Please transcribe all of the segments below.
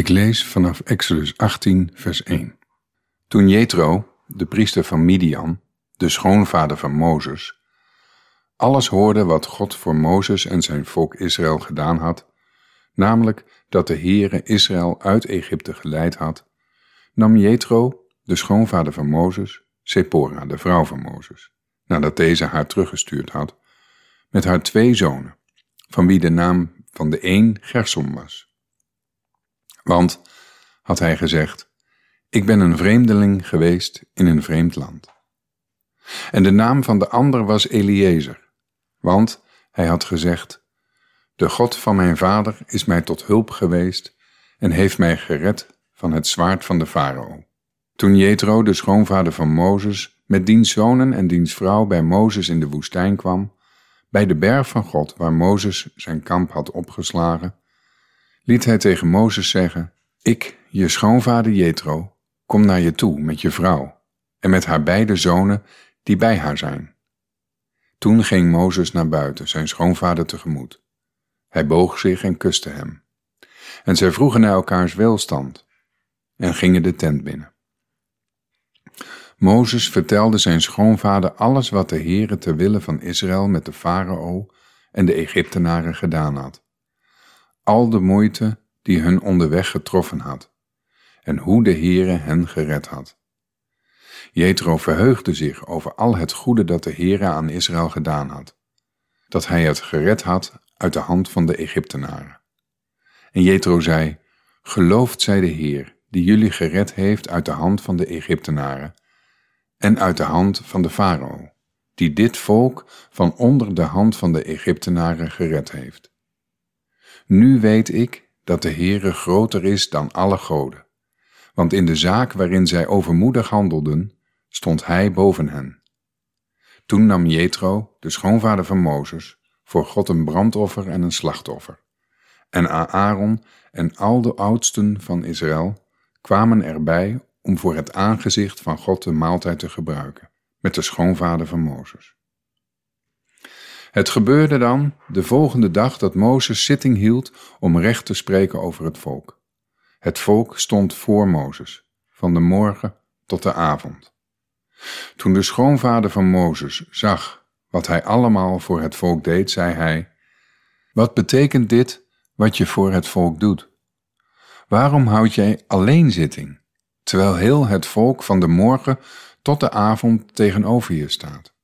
Ik lees vanaf Exodus 18, vers 1. Toen Jethro, de priester van Midian, de schoonvader van Mozes, alles hoorde wat God voor Mozes en zijn volk Israël gedaan had, namelijk dat de Heere Israël uit Egypte geleid had, nam Jethro, de schoonvader van Mozes, Sephora, de vrouw van Mozes, nadat deze haar teruggestuurd had, met haar twee zonen, van wie de naam van de een Gersom was want, had hij gezegd, ik ben een vreemdeling geweest in een vreemd land. En de naam van de ander was Eliezer, want hij had gezegd, de God van mijn vader is mij tot hulp geweest en heeft mij gered van het zwaard van de farao. Toen Jethro, de schoonvader van Mozes, met diens zonen en diens vrouw bij Mozes in de woestijn kwam, bij de berg van God waar Mozes zijn kamp had opgeslagen, liet hij tegen Mozes zeggen: Ik, je schoonvader Jethro, kom naar je toe met je vrouw en met haar beide zonen die bij haar zijn. Toen ging Mozes naar buiten, zijn schoonvader tegemoet. Hij boog zich en kuste hem. En zij vroegen naar elkaars welstand en gingen de tent binnen. Mozes vertelde zijn schoonvader alles wat de Heere ter wille van Israël met de farao en de Egyptenaren gedaan had al de moeite die hun onderweg getroffen had, en hoe de Heere hen gered had. Jethro verheugde zich over al het goede dat de Heere aan Israël gedaan had, dat hij het gered had uit de hand van de Egyptenaren. En Jethro zei, Geloofd zij de Heer, die jullie gered heeft uit de hand van de Egyptenaren en uit de hand van de farao, die dit volk van onder de hand van de Egyptenaren gered heeft. Nu weet ik dat de Heere groter is dan alle goden, want in de zaak waarin zij overmoedig handelden, stond hij boven hen. Toen nam Jethro, de schoonvader van Mozes, voor God een brandoffer en een slachtoffer. En Aaron en al de oudsten van Israël kwamen erbij om voor het aangezicht van God de maaltijd te gebruiken, met de schoonvader van Mozes. Het gebeurde dan de volgende dag dat Mozes zitting hield om recht te spreken over het volk. Het volk stond voor Mozes, van de morgen tot de avond. Toen de schoonvader van Mozes zag wat hij allemaal voor het volk deed, zei hij: Wat betekent dit wat je voor het volk doet? Waarom houd jij alleen zitting, terwijl heel het volk van de morgen tot de avond tegenover je staat?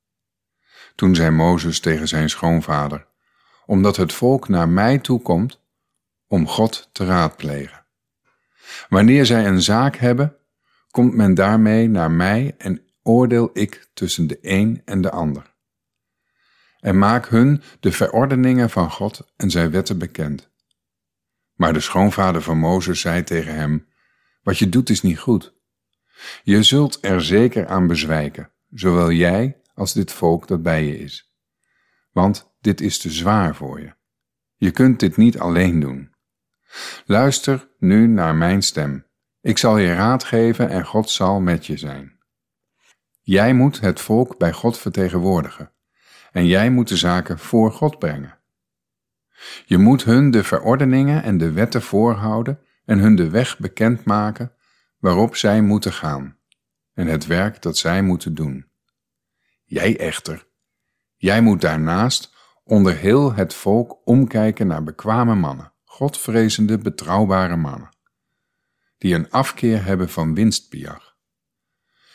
Toen zei Mozes tegen zijn schoonvader, omdat het volk naar mij toe komt om God te raadplegen. Wanneer zij een zaak hebben, komt men daarmee naar mij en oordeel ik tussen de een en de ander. En maak hun de verordeningen van God en zijn wetten bekend. Maar de schoonvader van Mozes zei tegen hem, wat je doet is niet goed. Je zult er zeker aan bezwijken, zowel jij als dit volk dat bij je is. Want dit is te zwaar voor je. Je kunt dit niet alleen doen. Luister nu naar mijn stem. Ik zal je raad geven en God zal met je zijn. Jij moet het volk bij God vertegenwoordigen en jij moet de zaken voor God brengen. Je moet hun de verordeningen en de wetten voorhouden en hun de weg bekendmaken waarop zij moeten gaan en het werk dat zij moeten doen. Jij echter, jij moet daarnaast onder heel het volk omkijken naar bekwame mannen, godvrezende, betrouwbare mannen, die een afkeer hebben van winstbejag.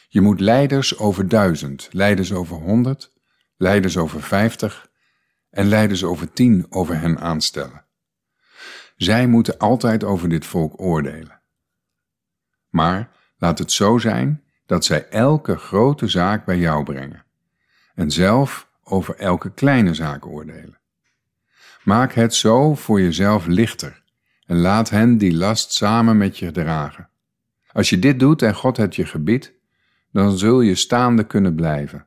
Je moet leiders over duizend, leiders over honderd, leiders over vijftig en leiders over tien over hen aanstellen. Zij moeten altijd over dit volk oordelen. Maar laat het zo zijn dat zij elke grote zaak bij jou brengen en zelf over elke kleine zaak oordelen. Maak het zo voor jezelf lichter en laat hen die last samen met je dragen. Als je dit doet en God het je gebiedt, dan zul je staande kunnen blijven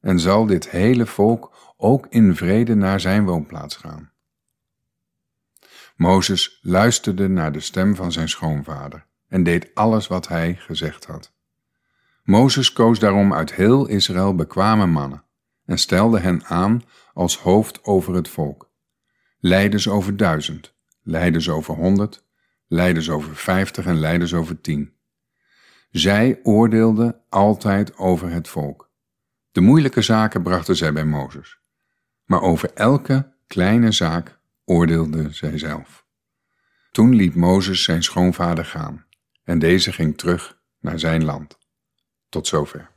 en zal dit hele volk ook in vrede naar zijn woonplaats gaan. Mozes luisterde naar de stem van zijn schoonvader en deed alles wat hij gezegd had. Mozes koos daarom uit heel Israël bekwame mannen en stelde hen aan als hoofd over het volk. Leiders over duizend, leiders over honderd, leiders over vijftig en leiders over tien. Zij oordeelden altijd over het volk. De moeilijke zaken brachten zij bij Mozes. Maar over elke kleine zaak oordeelde zij zelf. Toen liet Mozes zijn schoonvader gaan en deze ging terug naar zijn land. Tot zover.